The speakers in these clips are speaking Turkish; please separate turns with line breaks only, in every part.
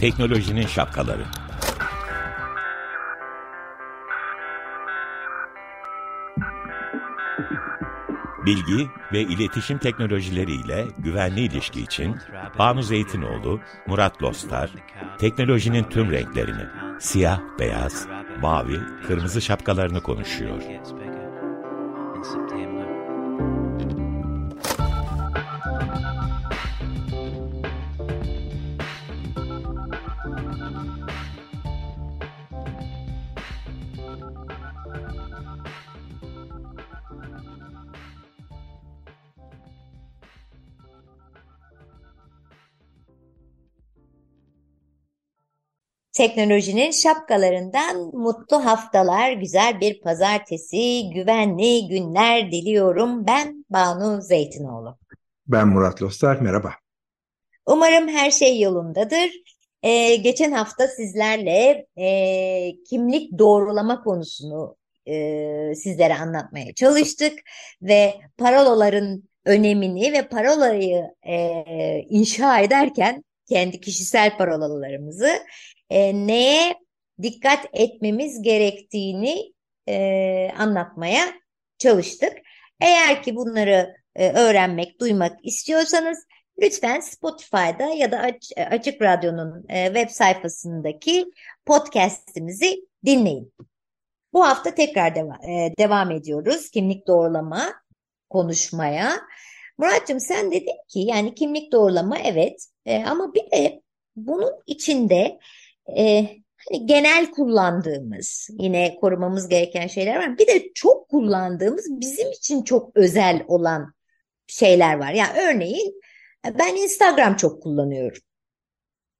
Teknolojinin şapkaları. Bilgi ve iletişim teknolojileriyle güvenli ilişki için Banu Zeytinoğlu, Murat Lostar, teknolojinin tüm renklerini, siyah, beyaz, mavi, kırmızı şapkalarını konuşuyor.
Teknolojinin şapkalarından mutlu haftalar, güzel bir pazartesi, güvenli günler diliyorum. Ben Banu Zeytinoğlu.
Ben Murat Lostar, merhaba.
Umarım her şey yolundadır. Ee, geçen hafta sizlerle e, kimlik doğrulama konusunu e, sizlere anlatmaya çalıştık ve parolaların önemini ve parolayı e, inşa ederken kendi kişisel parolalarımızı e, neye dikkat etmemiz gerektiğini e, anlatmaya çalıştık. Eğer ki bunları e, öğrenmek, duymak istiyorsanız lütfen Spotify'da ya da Aç, Açık Radyo'nun e, web sayfasındaki podcast'imizi dinleyin. Bu hafta tekrar deva e, devam ediyoruz kimlik doğrulama konuşmaya. Muratcığım sen dedin ki yani kimlik doğrulama evet e, ama bir de bunun içinde e, hani genel kullandığımız yine korumamız gereken şeyler var. Bir de çok kullandığımız bizim için çok özel olan şeyler var. Yani örneğin ben Instagram çok kullanıyorum.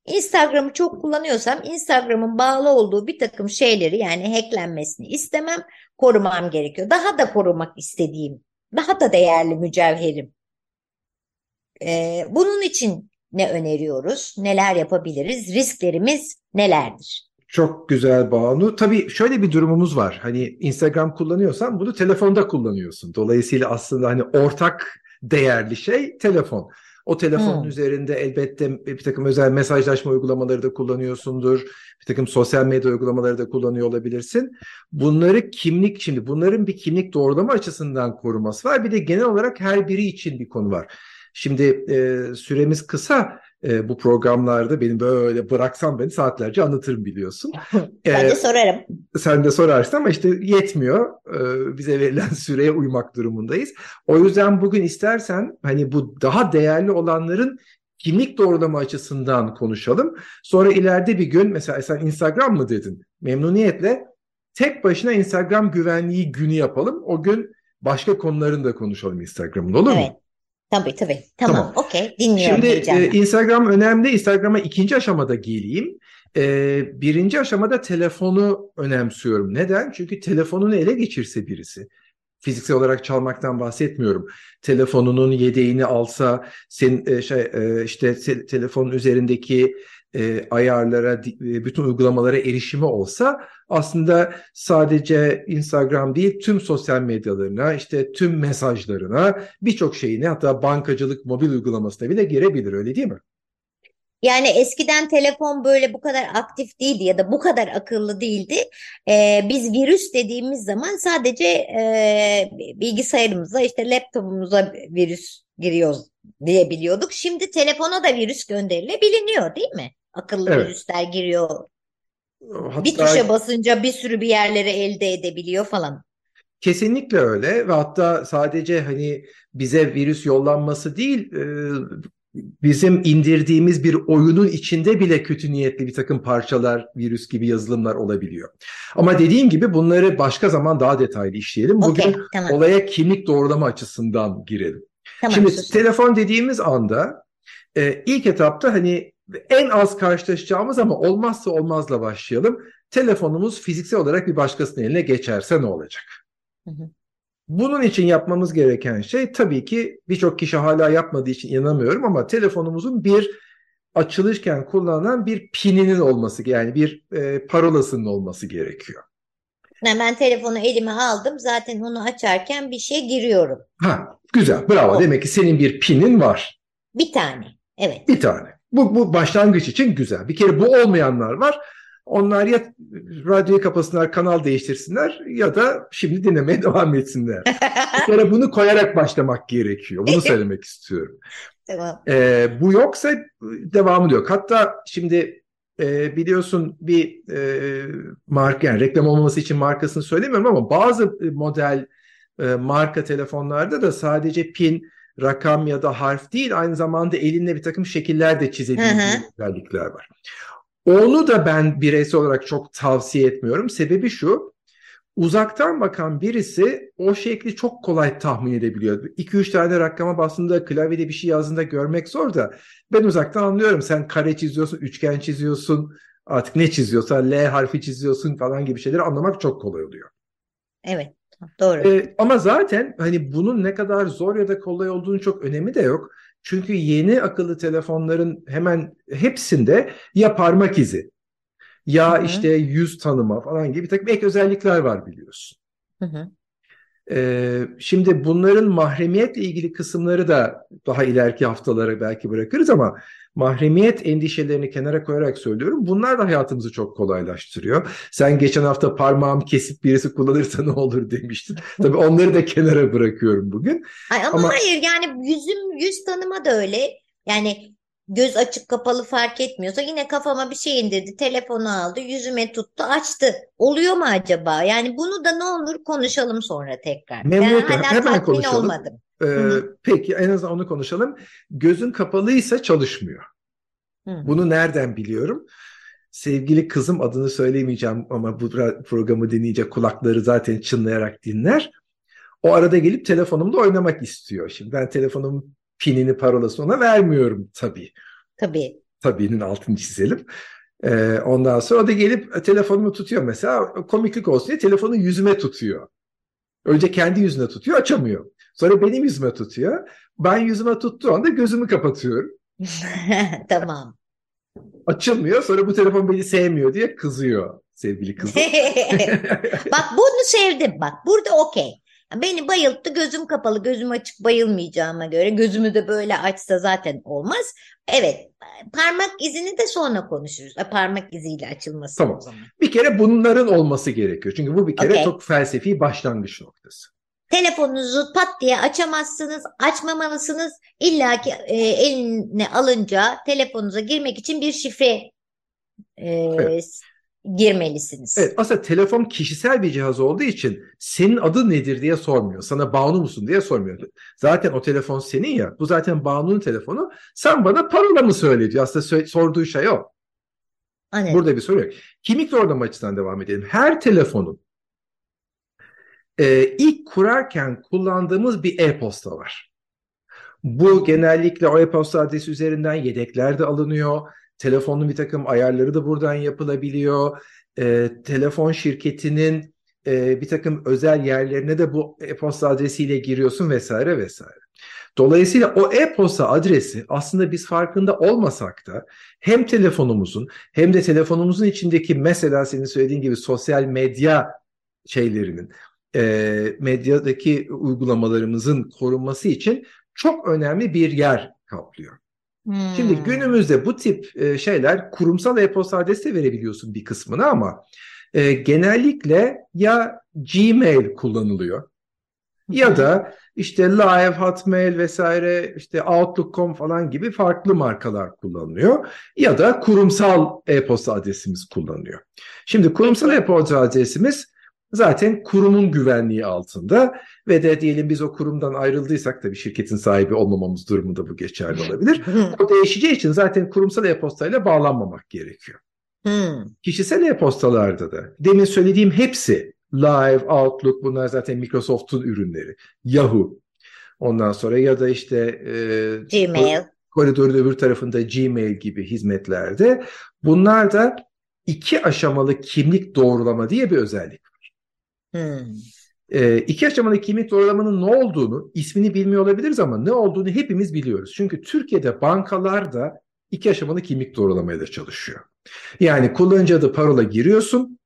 Instagram'ı çok kullanıyorsam Instagram'ın bağlı olduğu bir takım şeyleri yani hacklenmesini istemem, korumam gerekiyor. Daha da korumak istediğim, daha da değerli mücevherim. Ee, bunun için ne öneriyoruz? Neler yapabiliriz? Risklerimiz nelerdir?
Çok güzel Banu. Tabii şöyle bir durumumuz var. Hani Instagram kullanıyorsan bunu telefonda kullanıyorsun. Dolayısıyla aslında hani ortak değerli şey telefon. O telefonun hmm. üzerinde elbette bir takım özel mesajlaşma uygulamaları da kullanıyorsundur. Bir takım sosyal medya uygulamaları da kullanıyor olabilirsin. Bunları kimlik, şimdi bunların bir kimlik doğrulama açısından koruması var. Bir de genel olarak her biri için bir konu var. Şimdi e, süremiz kısa e, bu programlarda benim böyle bıraksam beni saatlerce anlatırım biliyorsun.
ben de sorarım.
Sen de sorarsın ama işte yetmiyor. E, bize verilen süreye uymak durumundayız. O yüzden bugün istersen hani bu daha değerli olanların kimlik doğrulama açısından konuşalım. Sonra ileride bir gün mesela sen Instagram mı dedin? Memnuniyetle tek başına Instagram güvenliği günü yapalım. O gün başka konuların da konuşalım Instagram'ın olur
evet. mu? Tabii tabii. Tamam, tamam. okey. Dinliyorum
Şimdi e, Instagram önemli. Instagram'a ikinci aşamada geleyim. E, birinci aşamada telefonu önemsiyorum. Neden? Çünkü telefonunu ele geçirse birisi. Fiziksel olarak çalmaktan bahsetmiyorum. Telefonunun yedeğini alsa, sen e, şey e, işte te, telefonun üzerindeki e, ayarlara, e, bütün uygulamalara erişimi olsa aslında sadece Instagram değil tüm sosyal medyalarına, işte tüm mesajlarına, birçok şeyine hatta bankacılık mobil uygulamasına bile girebilir öyle değil mi?
Yani eskiden telefon böyle bu kadar aktif değildi ya da bu kadar akıllı değildi. Ee, biz virüs dediğimiz zaman sadece e, bilgisayarımıza işte laptopumuza virüs giriyor diyebiliyorduk. Şimdi telefona da virüs gönderilebiliniyor değil mi? Akıllı evet. virüsler giriyor. Hatta, bir tuşa basınca bir sürü bir yerleri elde edebiliyor falan.
Kesinlikle öyle ve hatta sadece hani bize virüs yollanması değil e, bizim indirdiğimiz bir oyunun içinde bile kötü niyetli bir takım parçalar, virüs gibi yazılımlar olabiliyor. Ama dediğim gibi bunları başka zaman daha detaylı işleyelim. Bugün okay, tamam. olaya kimlik doğrulama açısından girelim. Tamam, Şimdi sus. telefon dediğimiz anda e, ilk etapta hani en az karşılaşacağımız ama olmazsa olmazla başlayalım. Telefonumuz fiziksel olarak bir başkasının eline geçerse ne olacak? Hı hı. Bunun için yapmamız gereken şey tabii ki birçok kişi hala yapmadığı için inanamıyorum ama telefonumuzun bir açılırken kullanılan bir pininin olması yani bir e, parolasının olması gerekiyor.
Hemen telefonu elime aldım. Zaten onu açarken bir şey giriyorum.
Ha, güzel, bravo.
O.
Demek ki senin bir pinin var.
Bir tane. Evet.
Bir tane. Bu, bu başlangıç için güzel. Bir kere bu olmayanlar var. Onlar ya radyoyu kapasınlar, kanal değiştirsinler ya da şimdi dinlemeye devam etsinler. Bir kere bunu koyarak başlamak gerekiyor. Bunu söylemek istiyorum.
Tamam.
Ee, bu yoksa devamı yok. Hatta şimdi e, biliyorsun bir e, marka yani reklam olmaması için markasını söylemiyorum ama bazı model e, marka telefonlarda da sadece pin, rakam ya da harf değil aynı zamanda elinle bir takım şekiller de çizebildiği özellikler var. Onu da ben bireysel olarak çok tavsiye etmiyorum. Sebebi şu, uzaktan bakan birisi o şekli çok kolay tahmin edebiliyor. 2-3 tane rakama bastığında klavyede bir şey yazdığında görmek zor da ben uzaktan anlıyorum. Sen kare çiziyorsun, üçgen çiziyorsun, artık ne çiziyorsan L harfi çiziyorsun falan gibi şeyleri anlamak çok kolay oluyor.
Evet, doğru.
Ee, ama zaten hani bunun ne kadar zor ya da kolay olduğunu çok önemi de yok. Çünkü yeni akıllı telefonların hemen hepsinde ya parmak izi ya
Hı hı.
işte yüz tanıma falan gibi bir takım ek özellikler var biliyorsun.
Hı hı.
Ee, şimdi bunların mahremiyetle ilgili kısımları da daha ileriki haftalara belki bırakırız ama mahremiyet endişelerini kenara koyarak söylüyorum. Bunlar da hayatımızı çok kolaylaştırıyor. Sen geçen hafta parmağım kesip birisi kullanırsa ne olur demiştin. Tabii onları da kenara bırakıyorum bugün.
Ay ama,
Ama-
hayır yani yüzüm yüz tanıma da öyle. Yani göz açık kapalı fark etmiyorsa yine kafama bir şey indirdi, telefonu aldı, yüzüme tuttu, açtı. Oluyor mu acaba? Yani bunu da ne olur konuşalım sonra tekrar. Ben
Memnuniyetle,
hala
hemen konuşalım.
olmadım.
Ee,
hı.
peki en azından onu konuşalım. Gözün kapalıysa çalışmıyor.
Hı.
Bunu nereden biliyorum? Sevgili kızım adını söylemeyeceğim ama bu ra- programı dinleyecek kulakları zaten çınlayarak dinler. O arada gelip telefonumda oynamak istiyor. Şimdi ben telefonumun pinini parolasını ona vermiyorum tabii.
Tabii.
Tabiinin altını çizelim. Ee, ondan sonra o da gelip telefonumu tutuyor mesela. Komiklik olsun diye telefonu yüzüme tutuyor. Önce kendi yüzüne tutuyor açamıyor. Sonra benim yüzüme tutuyor. Ben yüzüme tuttuğu anda gözümü kapatıyorum.
Tamam.
Açılmıyor. Sonra bu telefon beni sevmiyor diye kızıyor sevgili kızım.
Bak bunu sevdim. Bak burada okey. Beni bayılttı gözüm kapalı gözüm açık bayılmayacağıma göre gözümü de böyle açsa zaten olmaz. Evet parmak izini de sonra konuşuruz. E, Parmak iziyle açılması
Tamam.
o zaman.
Bir kere bunların olması gerekiyor. Çünkü bu bir kere
Okey.
çok felsefi başlangıç noktası.
Telefonunuzu pat diye açamazsınız, açmamalısınız. İlla ki e, eline alınca telefonunuza girmek için bir şifre e,
Evet.
Girmelisiniz.
Evet, aslında telefon kişisel bir cihaz olduğu için senin adın nedir diye sormuyor. Sana Banu musun diye sormuyor. Zaten o telefon senin ya. Bu zaten Banu'nun telefonu. Sen bana parola mı söyle diyor. Aslında sorduğu şey o.
Anladım.
Burada bir soru yok. Kimlik doğrulama açısından devam edelim. Her telefonun e, ilk kurarken kullandığımız bir e-posta var. Bu genellikle o e-posta adresi üzerinden yedekler de alınıyor. Telefonun bir takım ayarları da buradan yapılabiliyor. E, telefon şirketinin e, bir takım özel yerlerine de bu e-posta adresiyle giriyorsun vesaire vesaire. Dolayısıyla o e-posta adresi aslında biz farkında olmasak da hem telefonumuzun hem de telefonumuzun içindeki mesela senin söylediğin gibi sosyal medya şeylerinin e, medyadaki uygulamalarımızın korunması için çok önemli bir yer kaplıyor. Şimdi
Hmm.
günümüzde bu tip e, şeyler kurumsal e-posta adresi de verebiliyorsun bir kısmını ama e, genellikle ya Gmail kullanılıyor ya da işte Live, Hotmail vesaire işte Outlook.com falan gibi farklı markalar kullanılıyor ya da kurumsal e-posta adresimiz kullanılıyor. Şimdi kurumsal e-posta adresimiz zaten kurumun güvenliği altında ve de diyelim biz o kurumdan ayrıldıysak tabii şirketin sahibi olmamamız durumunda bu geçerli olabilir. O değişeceği için zaten kurumsal e-postayla bağlanmamak gerekiyor.
Hmm.
Kişisel e-postalarda da demin söylediğim hepsi Live, Outlook bunlar zaten Microsoft'un ürünleri. Yahoo. Ondan sonra ya da işte e,
Gmail.
koridorun öbür tarafında Gmail gibi hizmetlerde bunlar da iki aşamalı kimlik doğrulama diye bir özellik.
Hmm.
E, iki aşamalı kimlik doğrulamanın ne olduğunu, ismini bilmiyor olabiliriz ama ne olduğunu hepimiz biliyoruz. Çünkü Türkiye'de bankalar da iki aşamalı kimlik doğrulamaya da çalışıyor. Yani kullanıcı adı parola giriyorsun.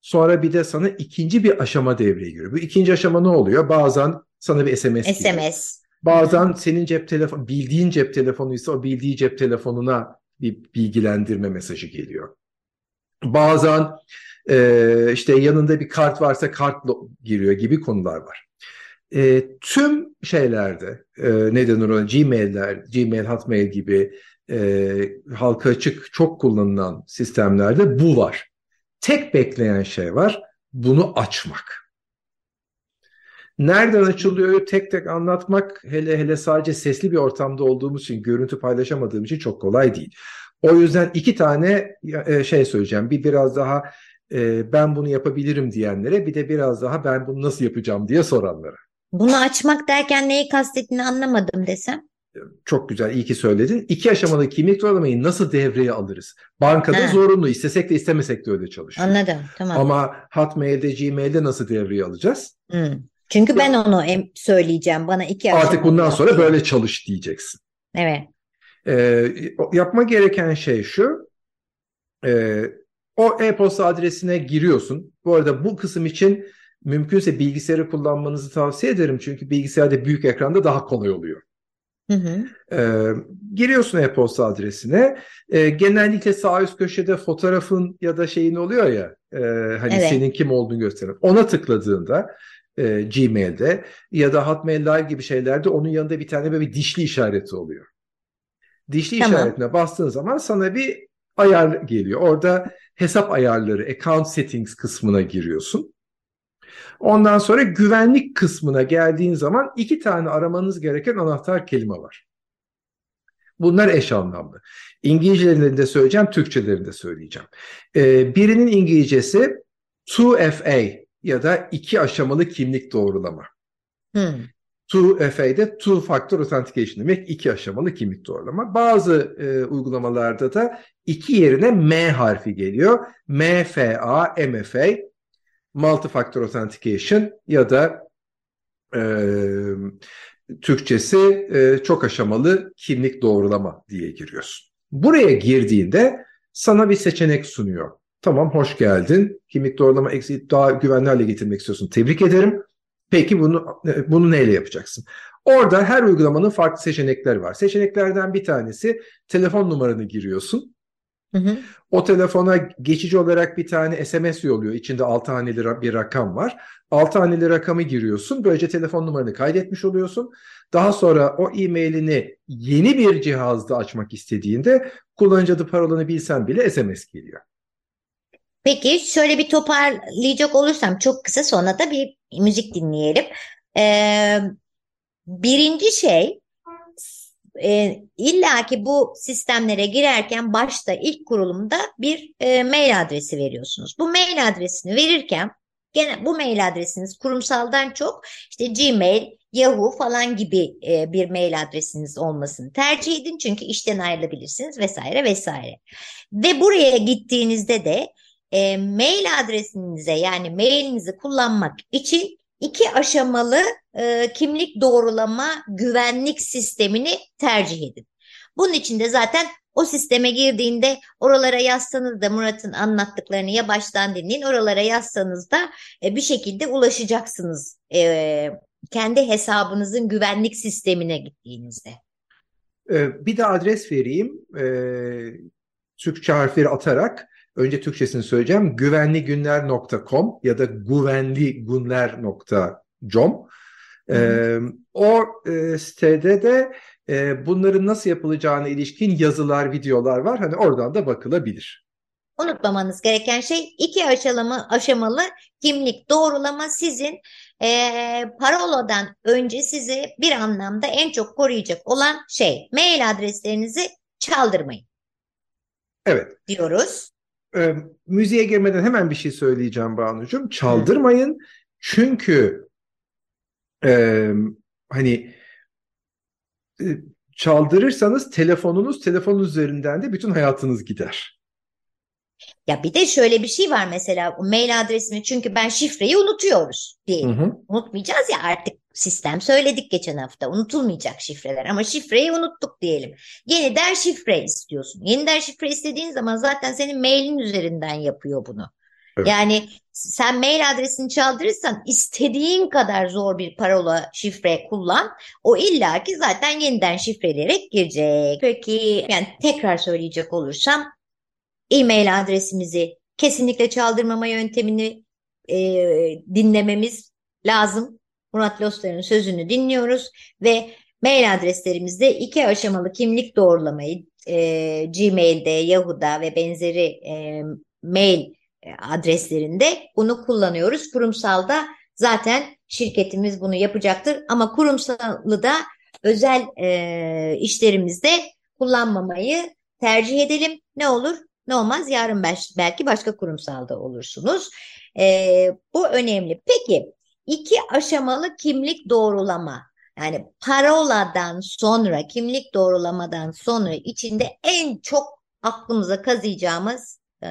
Sonra bir de sana ikinci bir aşama devreye giriyor. Bu ikinci aşama ne oluyor? Bazen sana bir SMS geliyor.
SMS.
Bazen senin cep telefonu, bildiğin cep telefonuysa o bildiği cep telefonuna bir bilgilendirme mesajı geliyor. Bazen e, işte yanında bir kart varsa kartla giriyor gibi konular var. E, tüm şeylerde e, ne denir Gmail'ler, Gmail, Hotmail gibi e, halka açık çok kullanılan sistemlerde bu var. Tek bekleyen şey var bunu açmak. Nereden açılıyor tek tek anlatmak hele hele sadece sesli bir ortamda olduğumuz için görüntü paylaşamadığım için çok kolay değil. O yüzden iki tane e, şey söyleyeceğim. Bir biraz daha e, ben bunu yapabilirim diyenlere bir de biraz daha ben bunu nasıl yapacağım diye soranlara.
Bunu açmak derken neyi kastettiğini anlamadım desem.
Çok güzel, iyi ki söyledin. İki aşamalı kimlik doğrulamayı nasıl devreye alırız? Bankada ha. zorunlu, istesek de istemesek de öyle çalışıyor.
Anladım, tamam.
Ama Hotmail'de, Gmail'de nasıl devreye alacağız?
Hmm. Çünkü ben onu söyleyeceğim. Bana iki
Artık bundan sonra böyle çalış diyeceksin.
Evet.
Ee, yapma gereken şey şu. E, o e-posta adresine giriyorsun. Bu arada bu kısım için mümkünse bilgisayarı kullanmanızı tavsiye ederim. Çünkü bilgisayarda büyük ekranda daha kolay oluyor.
Hı hı.
Ee, giriyorsun e-posta adresine. Ee, genellikle sağ üst köşede fotoğrafın ya da şeyin oluyor ya e, hani evet. senin kim olduğunu gösteren. Ona tıkladığında e, Gmail'de ya da Hotmail Live gibi şeylerde onun yanında bir tane böyle bir dişli işareti oluyor. Dişli tamam. işaretine bastığın zaman sana bir ayar geliyor. Orada hesap ayarları, account settings kısmına giriyorsun. Ondan sonra güvenlik kısmına geldiğin zaman iki tane aramanız gereken anahtar kelime var. Bunlar eş anlamlı. İngilizcelerinde de söyleyeceğim, Türkçelerinde söyleyeceğim. Ee, birinin İngilizcesi 2FA ya da iki aşamalı kimlik doğrulama.
Hmm.
2FA'de two factor authentication demek iki aşamalı kimlik doğrulama. Bazı e, uygulamalarda da iki yerine M harfi geliyor. MFA, MFA multi-factor authentication ya da e, Türkçesi e, çok aşamalı kimlik doğrulama diye giriyorsun. Buraya girdiğinde sana bir seçenek sunuyor. Tamam hoş geldin. Kimlik doğrulama eksi daha güvenli hale getirmek istiyorsun. Tebrik ederim. Peki bunu e, bunu neyle yapacaksın? Orada her uygulamanın farklı seçenekleri var. Seçeneklerden bir tanesi telefon numaranı giriyorsun.
Hı hı.
O telefona geçici olarak bir tane SMS yolluyor. İçinde 6 haneli bir rakam var. 6 haneli rakamı giriyorsun. Böylece telefon numaranı kaydetmiş oluyorsun. Daha sonra o e-mailini yeni bir cihazda açmak istediğinde kullanıcı adı parolanı bilsen bile SMS geliyor.
Peki şöyle bir toparlayacak olursam çok kısa sonra da bir müzik dinleyelim. Ee, birinci şey e, illa ki bu sistemlere girerken başta ilk kurulumda bir e, mail adresi veriyorsunuz. Bu mail adresini verirken gene bu mail adresiniz kurumsaldan çok işte Gmail, Yahoo falan gibi e, bir mail adresiniz olmasını tercih edin. Çünkü işten ayrılabilirsiniz vesaire vesaire. Ve buraya gittiğinizde de e, mail adresinize yani mailinizi kullanmak için iki aşamalı e, kimlik doğrulama güvenlik sistemini tercih edin. Bunun için de zaten o sisteme girdiğinde oralara yazsanız da Murat'ın anlattıklarını ya baştan dinleyin oralara yazsanız da e, bir şekilde ulaşacaksınız e, kendi hesabınızın güvenlik sistemine gittiğinizde.
E, bir de adres vereyim. E, Türkçe harfleri atarak önce Türkçesini söyleyeceğim. güvenligünler.com ya da güvenligunler.com ee, o e, sitede de e, bunların nasıl yapılacağına ilişkin yazılar, videolar var. Hani oradan da bakılabilir.
Unutmamanız gereken şey iki aşamalı, aşamalı kimlik doğrulama sizin e, paroladan önce sizi bir anlamda en çok koruyacak olan şey. Mail adreslerinizi çaldırmayın.
Evet.
Diyoruz
e, müziğe girmeden hemen bir şey söyleyeceğim Banucuğum. Çaldırmayın. Hı. Çünkü e, hani e, çaldırırsanız telefonunuz telefon üzerinden de bütün hayatınız gider.
Ya bir de şöyle bir şey var mesela mail adresimi çünkü ben şifreyi unutuyoruz diyelim. Hı hı. Unutmayacağız ya artık sistem söyledik geçen hafta unutulmayacak şifreler ama şifreyi unuttuk diyelim. Yeniden şifre istiyorsun. Yeniden şifre istediğin zaman zaten senin mailin üzerinden yapıyor bunu. Evet. Yani sen mail adresini çaldırırsan istediğin kadar zor bir parola şifre kullan. O illaki zaten yeniden şifreleyerek girecek. Peki yani tekrar söyleyecek olursam e-mail adresimizi kesinlikle çaldırmama yöntemini e, dinlememiz lazım. Murat Lostar'ın sözünü dinliyoruz ve mail adreslerimizde iki aşamalı kimlik doğrulamayı e, Gmail'de, Yahoo'da ve benzeri e, mail adreslerinde bunu kullanıyoruz. Kurumsalda zaten şirketimiz bunu yapacaktır ama kurumsalı da özel e, işlerimizde kullanmamayı tercih edelim. Ne olur ne olmaz yarın belki başka kurumsalda olursunuz. E, bu önemli. Peki iki aşamalı kimlik doğrulama yani paroladan sonra kimlik doğrulamadan sonra içinde en çok aklımıza kazıyacağımız e,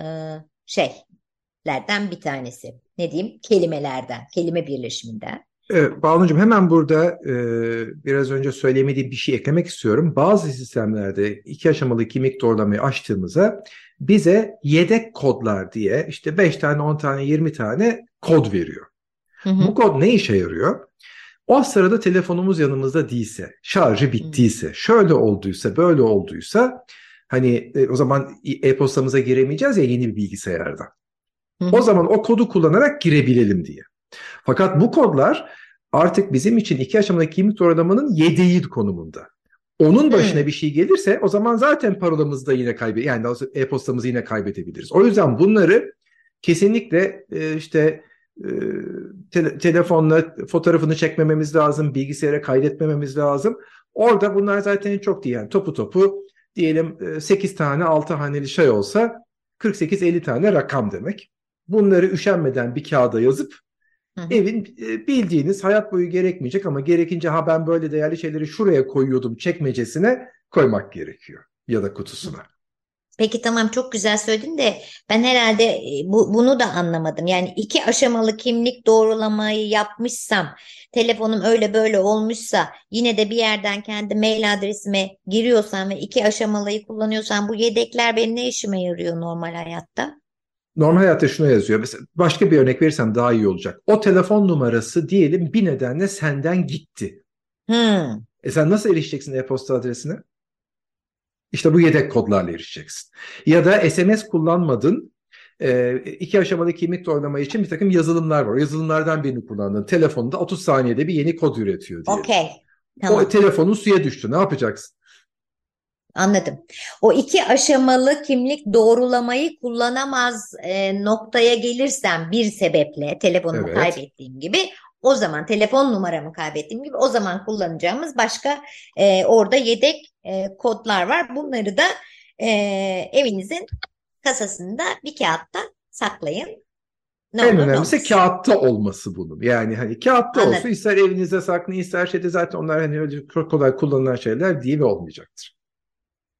şeylerden bir tanesi. Ne diyeyim? Kelimelerden, kelime birleşiminden.
Evet, Banu'cum hemen burada e, biraz önce söylemediğim bir şey eklemek istiyorum. Bazı sistemlerde iki aşamalı kimlik doğrulamayı açtığımızda bize yedek kodlar diye işte 5 tane, 10 tane, 20 tane kod veriyor. Hı hı. Bu kod ne işe yarıyor? O sırada telefonumuz yanımızda değilse, şarjı bittiyse, şöyle olduysa, böyle olduysa hani e, o zaman e-postamıza giremeyeceğiz ya yeni bir bilgisayardan. O zaman o kodu kullanarak girebilelim diye. Fakat bu kodlar artık bizim için iki aşamalı kimlik doğrulamanın yedeği konumunda. Onun başına bir şey gelirse o zaman zaten parolamızı da yine kaybet yani e-postamızı yine kaybedebiliriz. O yüzden bunları kesinlikle e, işte te- telefonla fotoğrafını çekmememiz lazım, bilgisayara kaydetmememiz lazım. Orada bunlar zaten çok değil yani topu topu diyelim 8 tane 6 haneli şey olsa 48-50 tane rakam demek. Bunları üşenmeden bir kağıda yazıp Hı-hı. evin bildiğiniz hayat boyu gerekmeyecek ama gerekince ha ben böyle değerli şeyleri şuraya koyuyordum çekmecesine koymak gerekiyor ya da kutusuna.
Peki tamam çok güzel söyledin de ben herhalde e, bu, bunu da anlamadım. Yani iki aşamalı kimlik doğrulamayı yapmışsam, telefonum öyle böyle olmuşsa, yine de bir yerden kendi mail adresime giriyorsam ve iki aşamalıyı kullanıyorsam bu yedekler benim ne işime yarıyor normal hayatta?
Normal hayatta şunu yazıyor. Mesela başka bir örnek verirsem daha iyi olacak. O telefon numarası diyelim bir nedenle senden gitti. Hmm. E sen nasıl erişeceksin e-posta adresine? İşte bu yedek kodlarla erişeceksin. Ya da SMS kullanmadın. E, iki aşamalı kimlik doğrulama için bir takım yazılımlar var. O yazılımlardan birini kullandın. Telefonda 30 saniyede bir yeni kod üretiyor diye.
Okey. Tamam.
O telefonun suya düştü. Ne yapacaksın?
Anladım. O iki aşamalı kimlik doğrulamayı kullanamaz e, noktaya gelirsem bir sebeple telefonumu evet. kaybettiğim gibi o zaman telefon numaramı kaybettiğim gibi o zaman kullanacağımız başka e, orada yedek e, kodlar var. Bunları da e, evinizin kasasında bir kağıtta saklayın.
Ne en önemlisi olmasın. kağıtta olması bunun. Yani hani kağıtta Anladım. olsun ister evinizde saklayın ister şeyde zaten onlar hani öyle çok kolay kullanılan şeyler değil ve olmayacaktır.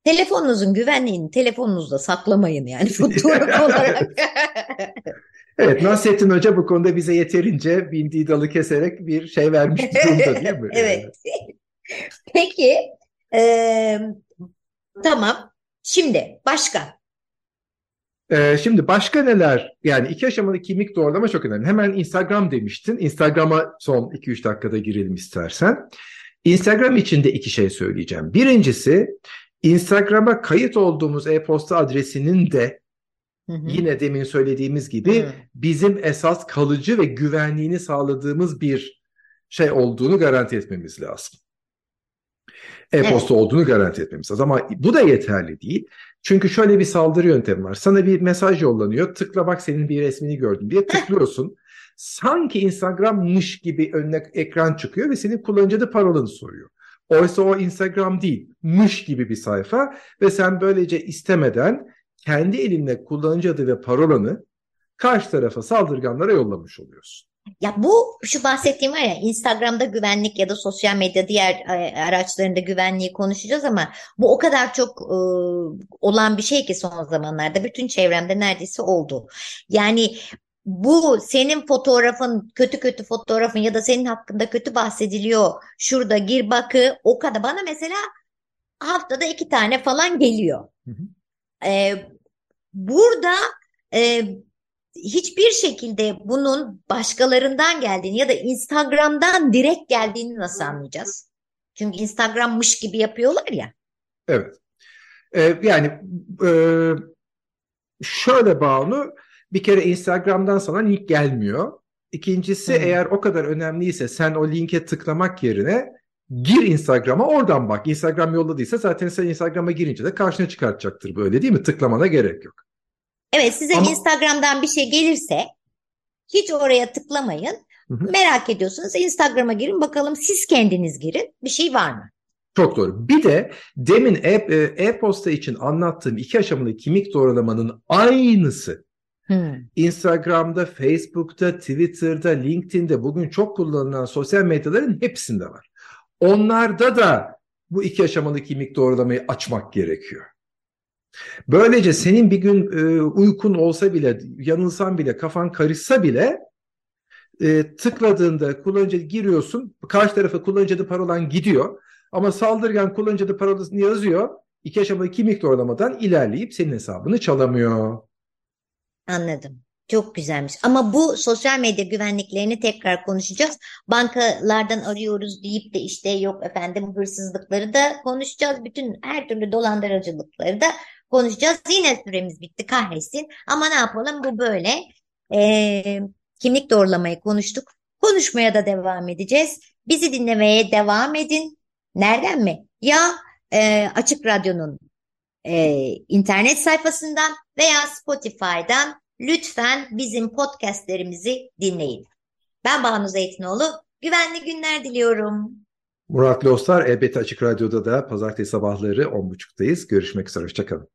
Telefonunuzun güvenliğini telefonunuzda saklamayın yani fotoğraf olarak.
Evet Nasrettin Hoca bu konuda bize yeterince bindiği dalı keserek bir şey vermiş durumda değil mi?
evet. Peki e, tamam şimdi başka?
Ee, şimdi başka neler? Yani iki aşamalı kimlik doğrulama çok önemli. Hemen Instagram demiştin. Instagram'a son 2-3 dakikada girelim istersen. Instagram için de iki şey söyleyeceğim. Birincisi Instagram'a kayıt olduğumuz e-posta adresinin de Hı hı. Yine demin söylediğimiz gibi hı. bizim esas kalıcı ve güvenliğini sağladığımız bir şey olduğunu garanti etmemiz lazım. E-posta evet. olduğunu garanti etmemiz lazım. Ama bu da yeterli değil. Çünkü şöyle bir saldırı yöntemi var. Sana bir mesaj yollanıyor. Tıkla bak senin bir resmini gördüm diye tıklıyorsun. Sanki Instagram'mış gibi önüne ekran çıkıyor ve senin kullanıcı da parolanı soruyor. Oysa o Instagram değil, mış gibi bir sayfa ve sen böylece istemeden kendi elinle kullanıcı adı ve parolanı karşı tarafa saldırganlara yollamış oluyorsun.
Ya bu şu bahsettiğim var ya Instagram'da güvenlik ya da sosyal medya diğer e, araçlarında güvenliği konuşacağız ama bu o kadar çok e, olan bir şey ki son zamanlarda bütün çevremde neredeyse oldu. Yani bu senin fotoğrafın kötü kötü fotoğrafın ya da senin hakkında kötü bahsediliyor. Şurada gir bakı o kadar bana mesela haftada iki tane falan geliyor. Hı hı. E, burada e, hiçbir şekilde bunun başkalarından geldiğini ya da Instagram'dan direkt geldiğini nasıl anlayacağız? Çünkü Instagram'mış gibi yapıyorlar ya.
Evet. Ee, yani e, şöyle Banu bir kere Instagram'dan sana link gelmiyor. İkincisi hmm. eğer o kadar önemliyse sen o linke tıklamak yerine gir Instagram'a oradan bak. Instagram yolladıysa zaten sen Instagram'a girince de karşına çıkartacaktır böyle değil mi? Tıklamana gerek yok.
Evet size Ama... Instagram'dan bir şey gelirse hiç oraya tıklamayın. Hı hı. Merak ediyorsunuz Instagram'a girin bakalım siz kendiniz girin bir şey var mı?
Çok doğru. Bir de demin e, e, e-posta için anlattığım iki aşamalı kimlik doğrulamanın aynısı hmm. Instagram'da, Facebook'ta, Twitter'da, LinkedIn'de bugün çok kullanılan sosyal medyaların hepsinde var. Onlarda da bu iki aşamalı kimlik doğrulamayı açmak gerekiyor. Böylece senin bir gün e, uykun olsa bile, yanılsan bile, kafan karışsa bile e, tıkladığında kullanıcı giriyorsun, karşı tarafa kullanıcı adı parolan gidiyor. Ama saldırgan kullanıcı adı parolasını yazıyor. İki aşamalı kimlik doğrulamadan ilerleyip senin hesabını çalamıyor.
Anladım. Çok güzelmiş. Ama bu sosyal medya güvenliklerini tekrar konuşacağız. Bankalardan arıyoruz deyip de işte yok efendim hırsızlıkları da konuşacağız. Bütün her türlü dolandırıcılıkları da konuşacağız. Yine süremiz bitti kahretsin. Ama ne yapalım bu böyle. Ee, kimlik doğrulamayı konuştuk. Konuşmaya da devam edeceğiz. Bizi dinlemeye devam edin. Nereden mi? Ya e, Açık Radyo'nun e, internet sayfasından veya Spotify'dan lütfen bizim podcastlerimizi dinleyin. Ben Banu Zeytinoğlu. Güvenli günler diliyorum.
Murat Lostar elbette Açık Radyo'da da pazartesi sabahları 10.30'dayız. Görüşmek üzere. Hoşçakalın.